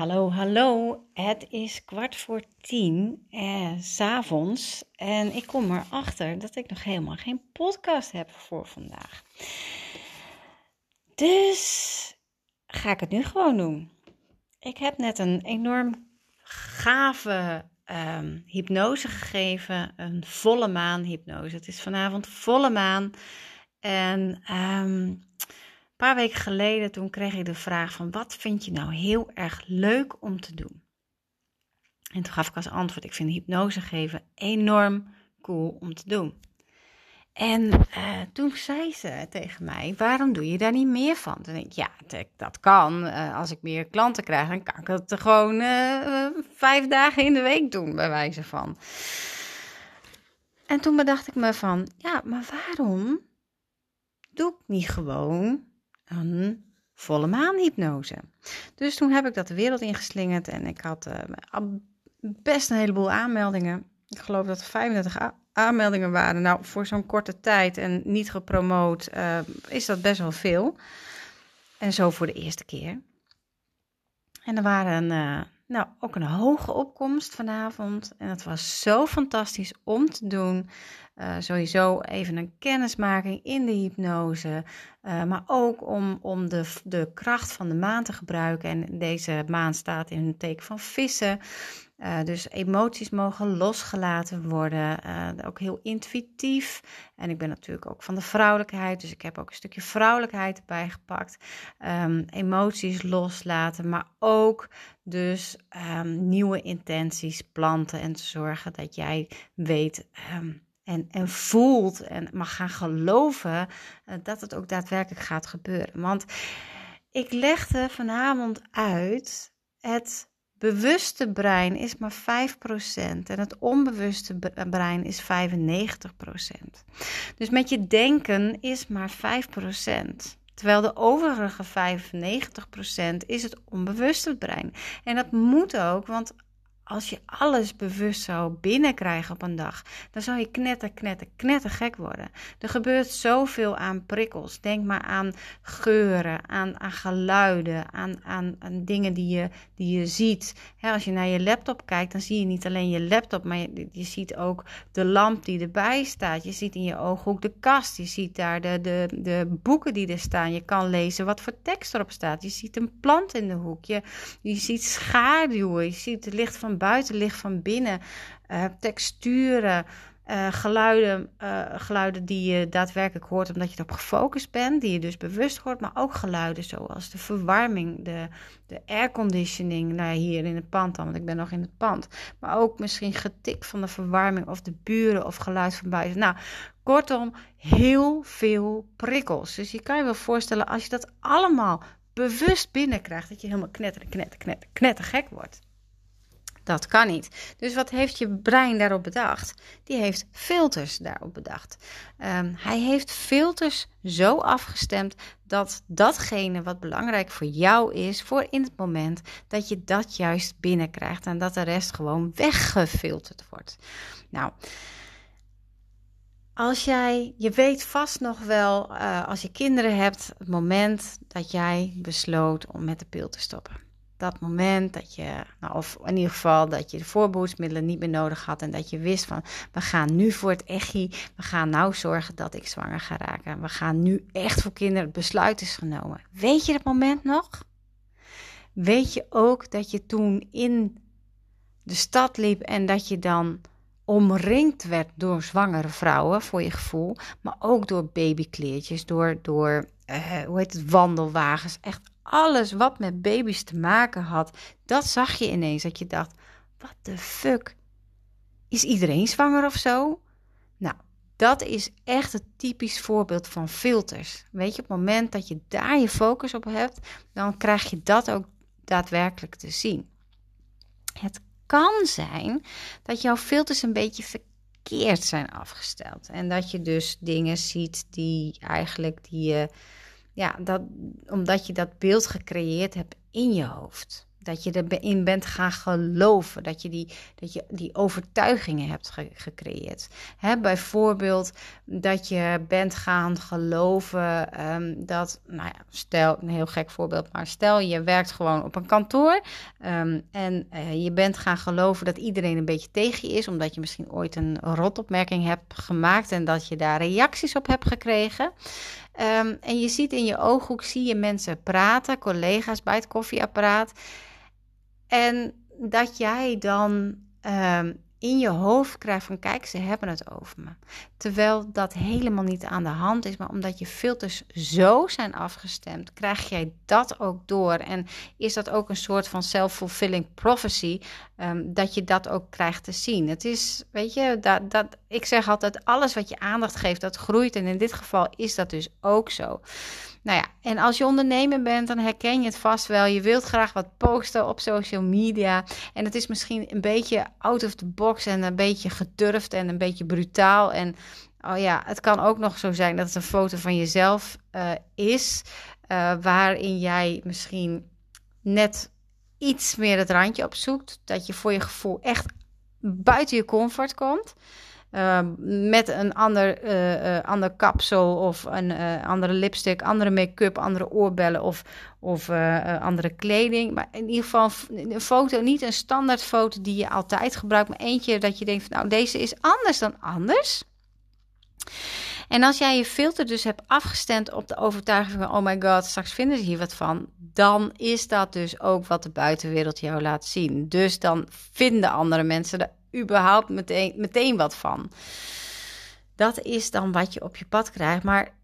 Hallo, hallo. Het is kwart voor tien, eh, s avonds. En ik kom erachter dat ik nog helemaal geen podcast heb voor vandaag. Dus ga ik het nu gewoon doen. Ik heb net een enorm gave um, hypnose gegeven. Een volle maan hypnose. Het is vanavond volle maan. En um, paar weken geleden toen kreeg ik de vraag van wat vind je nou heel erg leuk om te doen? En toen gaf ik als antwoord, ik vind hypnose geven enorm cool om te doen. En uh, toen zei ze tegen mij, waarom doe je daar niet meer van? Toen denk ik, ja, dat kan. Uh, als ik meer klanten krijg, dan kan ik het gewoon uh, vijf dagen in de week doen, bij wijze van. En toen bedacht ik me van, ja, maar waarom doe ik niet gewoon een volle maanhypnose. Dus toen heb ik dat de wereld ingeslingerd en ik had uh, best een heleboel aanmeldingen. Ik geloof dat er 35 aanmeldingen waren. Nou, voor zo'n korte tijd en niet gepromoot uh, is dat best wel veel. En zo voor de eerste keer. En er waren uh, nou, ook een hoge opkomst vanavond. En het was zo fantastisch om te doen. Uh, sowieso even een kennismaking in de hypnose. Uh, maar ook om, om de, de kracht van de maan te gebruiken. En deze maan staat in een teken van vissen. Uh, dus emoties mogen losgelaten worden. ook heel intuïtief. En ik ben natuurlijk ook van de vrouwelijkheid. Dus ik heb ook een stukje vrouwelijkheid erbij gepakt. Um, emoties loslaten. Maar ook dus um, nieuwe intenties planten. En te zorgen dat jij weet. Um, en, en voelt en mag gaan geloven uh, dat het ook daadwerkelijk gaat gebeuren. Want ik legde vanavond uit, het bewuste brein is maar 5% en het onbewuste brein is 95%. Dus met je denken is maar 5%. Terwijl de overige 95% is het onbewuste brein. En dat moet ook, want als je alles bewust zou binnenkrijgen op een dag, dan zou je knetter, knetter, knetter gek worden. Er gebeurt zoveel aan prikkels. Denk maar aan geuren, aan, aan geluiden, aan, aan, dingen die je, die je ziet. als je naar je laptop kijkt, dan zie je niet alleen je laptop, maar je, je ziet ook de lamp die erbij staat. Je ziet in je ooghoek de kast. Je ziet daar de, de, de boeken die er staan. Je kan lezen wat voor tekst erop staat. Je ziet een plant in de hoek. Je, je ziet schaduwen. Je ziet het licht van buitenlicht van binnen, uh, texturen, uh, geluiden, uh, geluiden die je daadwerkelijk hoort omdat je erop gefocust bent, die je dus bewust hoort, maar ook geluiden zoals de verwarming, de, de airconditioning, nou hier in het pand dan, want ik ben nog in het pand, maar ook misschien getik van de verwarming of de buren of geluid van buiten. Nou, kortom, heel veel prikkels. Dus je kan je wel voorstellen als je dat allemaal bewust binnenkrijgt, dat je helemaal knetter, knetter, knetter, knetter gek wordt. Dat kan niet. Dus wat heeft je brein daarop bedacht? Die heeft filters daarop bedacht. Um, hij heeft filters zo afgestemd dat datgene wat belangrijk voor jou is, voor in het moment dat je dat juist binnenkrijgt en dat de rest gewoon weggefilterd wordt. Nou. Als jij, je weet vast nog wel, uh, als je kinderen hebt, het moment dat jij besloot om met de pil te stoppen dat moment dat je, nou, of in ieder geval dat je de voorbehoedsmiddelen niet meer nodig had en dat je wist van, we gaan nu voor het echi, we gaan nou zorgen dat ik zwanger ga raken. We gaan nu echt voor kinderen, het besluit is genomen. Weet je dat moment nog? Weet je ook dat je toen in de stad liep en dat je dan omringd werd door zwangere vrouwen, voor je gevoel, maar ook door babykleertjes, door, door uh, hoe heet het, wandelwagens, echt alles wat met baby's te maken had, dat zag je ineens. Dat je dacht: wat de fuck? Is iedereen zwanger of zo? Nou, dat is echt het typisch voorbeeld van filters. Weet je, op het moment dat je daar je focus op hebt, dan krijg je dat ook daadwerkelijk te zien. Het kan zijn dat jouw filters een beetje verkeerd zijn afgesteld. En dat je dus dingen ziet die eigenlijk die je, ja, dat, omdat je dat beeld gecreëerd hebt in je hoofd. Dat je erin bent gaan geloven. Dat je die, dat je die overtuigingen hebt gecreëerd. Hè, bijvoorbeeld dat je bent gaan geloven ehm, dat, nou ja, stel, een heel gek voorbeeld, maar stel je werkt gewoon op een kantoor. Um, en uh, je bent gaan geloven dat iedereen een beetje tegen je is. Omdat je misschien ooit een rotopmerking hebt gemaakt en dat je daar reacties op hebt gekregen. Um, en je ziet in je ooghoek, zie je mensen praten, collega's bij het koffieapparaat. En dat jij dan um, in je hoofd krijgt van kijk, ze hebben het over me. Terwijl dat helemaal niet aan de hand is, maar omdat je filters zo zijn afgestemd, krijg jij dat ook door. En is dat ook een soort van self-fulfilling prophecy, um, dat je dat ook krijgt te zien. Het is, weet je, dat, dat, ik zeg altijd, alles wat je aandacht geeft, dat groeit. En in dit geval is dat dus ook zo. Nou ja, en als je ondernemer bent, dan herken je het vast wel. Je wilt graag wat posten op social media. En het is misschien een beetje out of the box en een beetje gedurfd en een beetje brutaal. En oh ja, het kan ook nog zo zijn dat het een foto van jezelf uh, is, uh, waarin jij misschien net iets meer het randje opzoekt. Dat je voor je gevoel echt buiten je comfort komt. Uh, met een ander, uh, uh, ander kapsel of een andere lipstick, andere make-up, andere oorbellen of, of andere kleding. Maar in ieder geval een foto, niet een standaard foto die je altijd gebruikt, maar eentje dat je denkt van nou deze is anders dan anders. En als jij je filter dus hebt afgestemd op de overtuiging van oh my god, straks vinden ze hier wat van, dan is dat dus ook wat de buitenwereld jou laat zien. Dus dan vinden andere mensen er überhaupt meteen, meteen wat van. Dat is dan wat je op je pad krijgt. Maar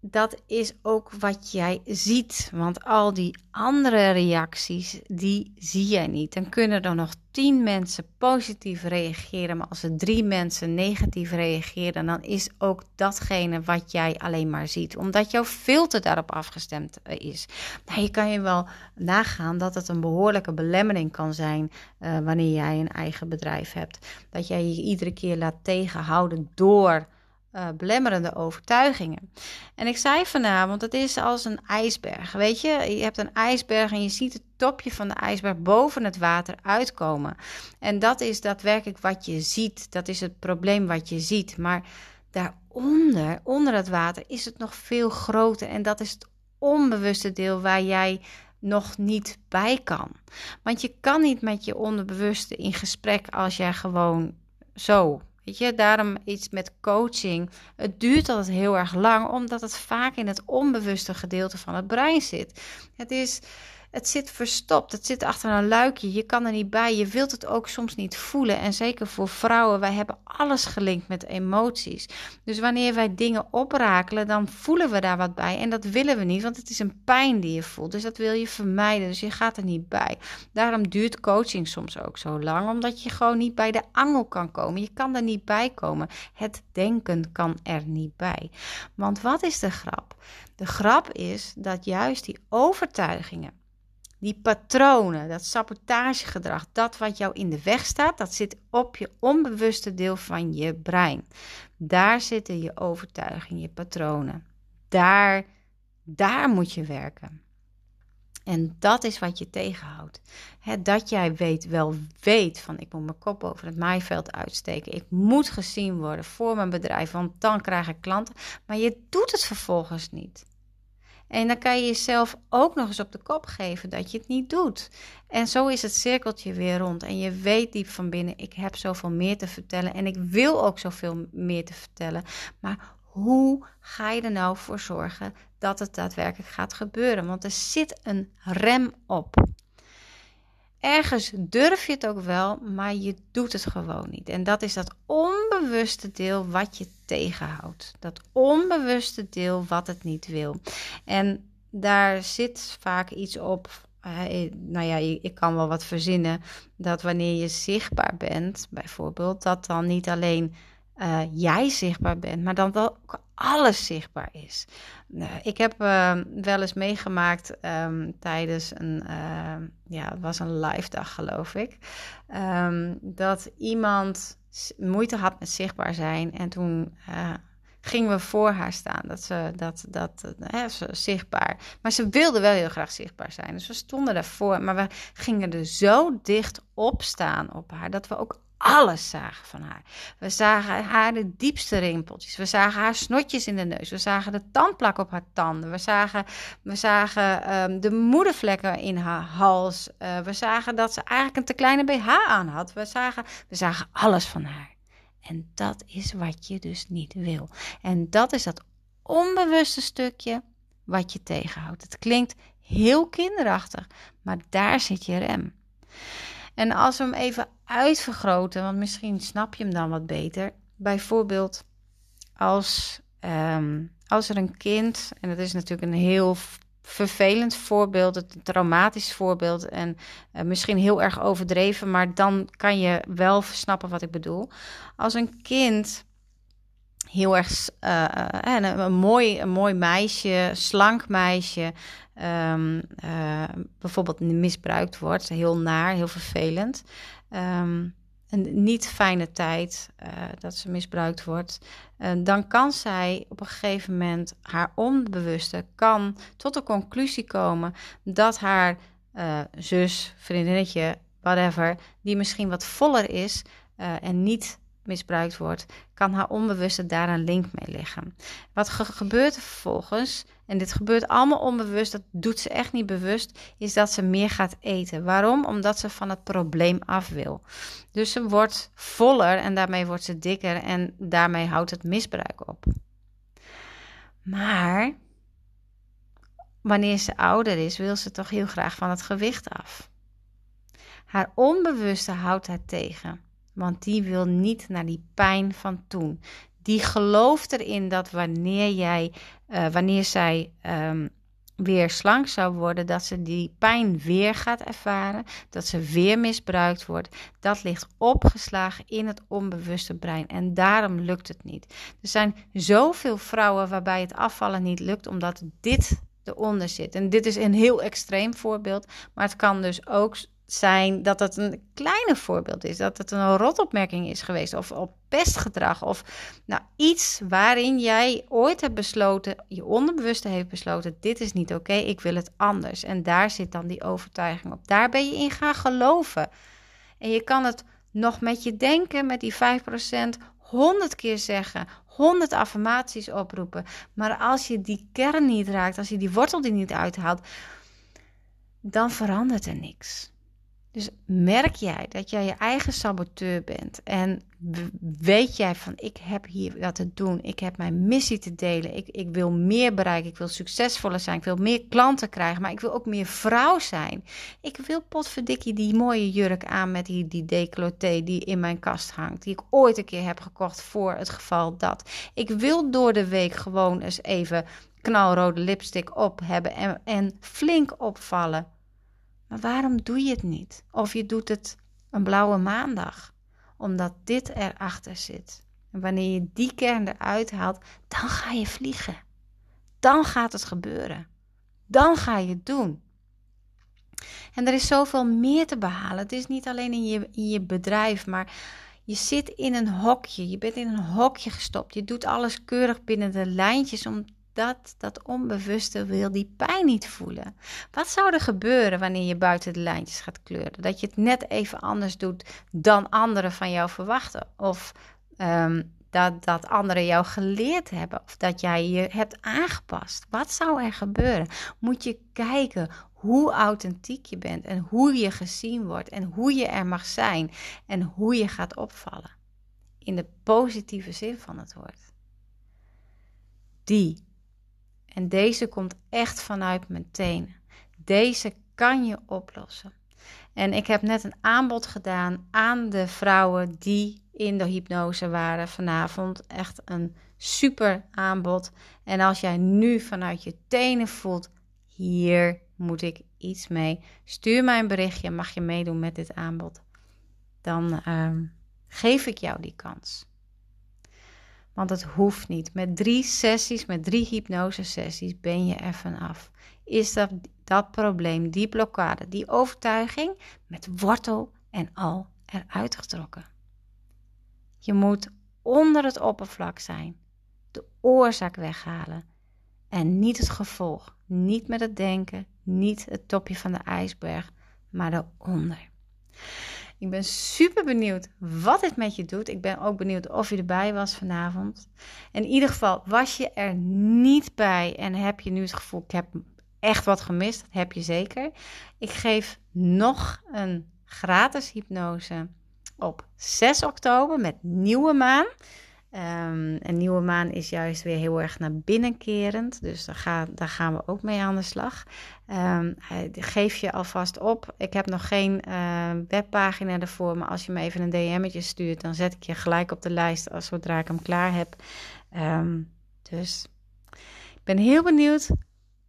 dat is ook wat jij ziet. Want al die andere reacties, die zie jij niet. Dan kunnen er nog tien mensen positief reageren. Maar als er drie mensen negatief reageren, dan is ook datgene wat jij alleen maar ziet. Omdat jouw filter daarop afgestemd eh, is. Nou, je kan je wel nagaan dat het een behoorlijke belemmering kan zijn uh, wanneer jij een eigen bedrijf hebt. Dat jij je iedere keer laat tegenhouden door uh, belemmerende overtuigingen. En ik zei vanavond, het is als een ijsberg. Weet je, je hebt een ijsberg en je ziet het topje van de ijsberg boven het water uitkomen. En dat is daadwerkelijk wat je ziet. Dat is het probleem wat je ziet. Maar daaronder, onder het water, is het nog veel groter. En dat is het onbewuste deel waar jij nog niet bij kan. Want je kan niet met je onderbewuste in gesprek als jij gewoon zo Weet je, daarom iets met coaching. Het duurt altijd heel erg lang, omdat het vaak in het onbewuste gedeelte van het brein zit. Het is het zit verstopt. Het zit achter een luikje. Je kan er niet bij. Je wilt het ook soms niet voelen. En zeker voor vrouwen, wij hebben alles gelinkt met emoties. Dus wanneer wij dingen oprakelen, dan voelen we daar wat bij. En dat willen we niet, want het is een pijn die je voelt. Dus dat wil je vermijden. Dus je gaat er niet bij. Daarom duurt coaching soms ook zo lang, omdat je gewoon niet bij de angel kan komen. Je kan er niet bij komen. Het denken kan er niet bij. Want wat is de grap? De grap is dat juist die overtuigingen die patronen, dat sabotagegedrag, dat wat jou in de weg staat, dat zit op je onbewuste deel van je brein. Daar zitten je overtuigingen, je patronen. Daar, daar moet je werken. En dat is wat je tegenhoudt. dat jij weet, wel weet van ik moet mijn kop over het maaiveld uitsteken. Ik moet gezien worden voor mijn bedrijf, want dan krijg ik klanten. Maar je doet het vervolgens niet. En dan kan je jezelf ook nog eens op de kop geven dat je het niet doet. En zo is het cirkeltje weer rond. En je weet diep van binnen, ik heb zoveel meer te vertellen. En ik wil ook zoveel meer te vertellen. Maar hoe ga je er nou voor zorgen dat het daadwerkelijk gaat gebeuren? Want er zit een rem op. Ergens durf je het ook wel, maar je doet het gewoon niet. En dat is dat onbewuste deel wat je tegenhoudt. Dat onbewuste deel wat het niet wil. En daar zit vaak iets op. Uh, nou ja, ik kan wel wat verzinnen. Dat wanneer je zichtbaar bent, bijvoorbeeld, dat dan niet alleen uh, jij zichtbaar bent, maar dan ook alles zichtbaar is. Ik heb uh, wel eens meegemaakt um, tijdens een, ja, het was een live dag geloof ik, dat iemand moeite had met zichtbaar zijn en toen gingen we voor haar staan. Dat ze, dat, dat, hè, ze, zichtbaar. Maar ze wilde wel heel graag zichtbaar zijn. Dus we stonden daarvoor. Maar we gingen er zo dicht op staan op haar. Dat we ook alles zagen van haar. We zagen haar de diepste rimpeltjes. We zagen haar snotjes in de neus. We zagen de tandplak op haar tanden. We zagen, we zagen um, de moedervlekken in haar hals. Uh, we zagen dat ze eigenlijk een te kleine BH aan had. We zagen, we zagen alles van haar. En dat is wat je dus niet wil. En dat is dat onbewuste stukje wat je tegenhoudt. Het klinkt heel kinderachtig, maar daar zit je rem. En als we hem even uitvergroten, want misschien snap je hem dan wat beter. Bijvoorbeeld als, um, als er een kind, en dat is natuurlijk een heel vervelend voorbeeld, een traumatisch voorbeeld en uh, misschien heel erg overdreven, maar dan kan je wel snappen wat ik bedoel. Als een kind heel erg uh, een, een, mooi, een mooi meisje, slank meisje, um, uh, bijvoorbeeld misbruikt wordt, heel naar, heel vervelend. Um, een niet fijne tijd dat ze misbruikt wordt, dan kan zij op een gegeven moment haar onbewuste kan tot de conclusie komen dat haar zus, vriendinnetje, whatever, die misschien wat voller is en niet misbruikt wordt, kan haar onbewuste daar een link mee leggen. Wat ge gebeurt er vervolgens, en dit gebeurt allemaal onbewust, dat doet ze echt niet bewust, is dat ze meer gaat eten. Waarom? Omdat ze van het probleem af wil. Dus ze wordt voller en daarmee wordt ze dikker en daarmee houdt het misbruik op. Maar wanneer ze ouder is, wil ze toch heel graag van het gewicht af. Haar onbewuste houdt haar tegen. Want die wil niet naar die pijn van toen. Die gelooft erin dat wanneer jij, uh, wanneer zij um, weer slank zou worden, dat ze die pijn weer gaat ervaren, dat ze weer misbruikt wordt. Dat ligt opgeslagen in het onbewuste brein en daarom lukt het niet. Er zijn zoveel vrouwen waarbij het afvallen niet lukt, omdat dit eronder zit. En dit is een heel extreem voorbeeld, maar het kan dus ook zijn dat het een kleine voorbeeld is. Dat het een rotopmerking is geweest. Of op pestgedrag. Of nou, iets waarin jij ooit hebt besloten, je onderbewuste heeft besloten: dit is niet oké, ik wil het anders. En daar zit dan die overtuiging op. Daar ben je in gaan geloven. En je kan het nog met je denken, met die 5%, 100 keer zeggen, 100 affirmaties oproepen. Maar als je die kern niet raakt, als je die wortel die niet uithaalt, dan verandert er niks. Dus merk jij dat jij je eigen saboteur bent? En weet jij van ik heb hier wat te doen, ik heb mijn missie te delen, ik, ik wil meer bereiken, ik wil succesvoller zijn, ik wil meer klanten krijgen, maar ik wil ook meer vrouw zijn. Ik wil potverdikkie die mooie jurk aan met die, die decolleté die in mijn kast hangt, die ik ooit een keer heb gekocht voor het geval dat. Ik wil door de week gewoon eens even knalrode lipstick op hebben en, en flink opvallen. Maar waarom doe je het niet? Of je doet het een blauwe maandag, omdat dit erachter zit. En wanneer je die kern eruit haalt, dan ga je vliegen. Dan gaat het gebeuren. Dan ga je het doen. En er is zoveel meer te behalen. Het is niet alleen in je, in je bedrijf, maar je zit in een hokje. Je bent in een hokje gestopt. Je doet alles keurig binnen de lijntjes om dat, dat onbewuste wil die pijn niet voelen. Wat zou er gebeuren wanneer je buiten de lijntjes gaat kleuren? Dat je het net even anders doet dan anderen van jou verwachten. Of ehm, dat, dat anderen jou geleerd hebben. Of dat jij je hebt aangepast. Wat zou er gebeuren? Moet je kijken hoe authentiek je bent. En hoe je gezien wordt. En hoe je er mag zijn. En hoe je gaat opvallen. In de positieve zin van het woord. Die en deze komt echt vanuit mijn tenen. Deze kan je oplossen. En ik heb net een aanbod gedaan aan de vrouwen die in de hypnose waren vanavond. Echt een super aanbod. En als jij nu vanuit je tenen voelt, hier moet ik iets mee. Stuur mij een berichtje, mag je meedoen met dit aanbod. Dan uh, geef ik jou die kans. Want het hoeft niet. Met drie sessies, met drie hypnosesessies ben je er vanaf. Is dat, dat probleem, die blokkade, die overtuiging met wortel en al eruit getrokken. Je moet onder het oppervlak zijn, de oorzaak weghalen en niet het gevolg. Niet met het denken, niet het topje van de ijsberg, maar daaronder. Ik ben super benieuwd wat dit met je doet. Ik ben ook benieuwd of je erbij was vanavond. In ieder geval, was je er niet bij en heb je nu het gevoel, ik heb echt wat gemist. Dat heb je zeker. Ik geef nog een gratis hypnose op 6 oktober met nieuwe maan. Um, en nieuwe maan is juist weer heel erg naar binnenkerend. Dus daar, daar gaan we ook mee aan de slag. Um, geef je alvast op. Ik heb nog geen uh, webpagina ervoor. Maar als je me even een DM'tje stuurt, dan zet ik je gelijk op de lijst als zodra ik hem klaar heb. Dus ik ben heel benieuwd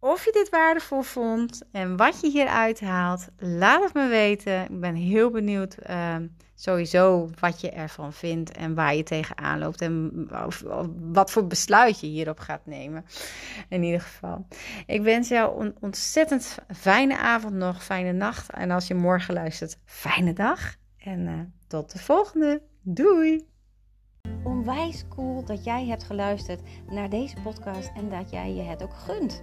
of je dit waardevol vond en wat je hieruit haalt. Laat het me weten. Ik ben heel benieuwd uh, sowieso wat je ervan vindt en waar je tegenaan loopt en of, wat voor besluit je hierop gaat nemen. In ieder geval. Ik wens jou een ontzettend fijne avond nog, fijne nacht. En als je morgen luistert, fijne dag. En uh, tot de volgende. Doei! Onwijs cool dat jij hebt geluisterd naar deze podcast en dat jij je het ook gunt.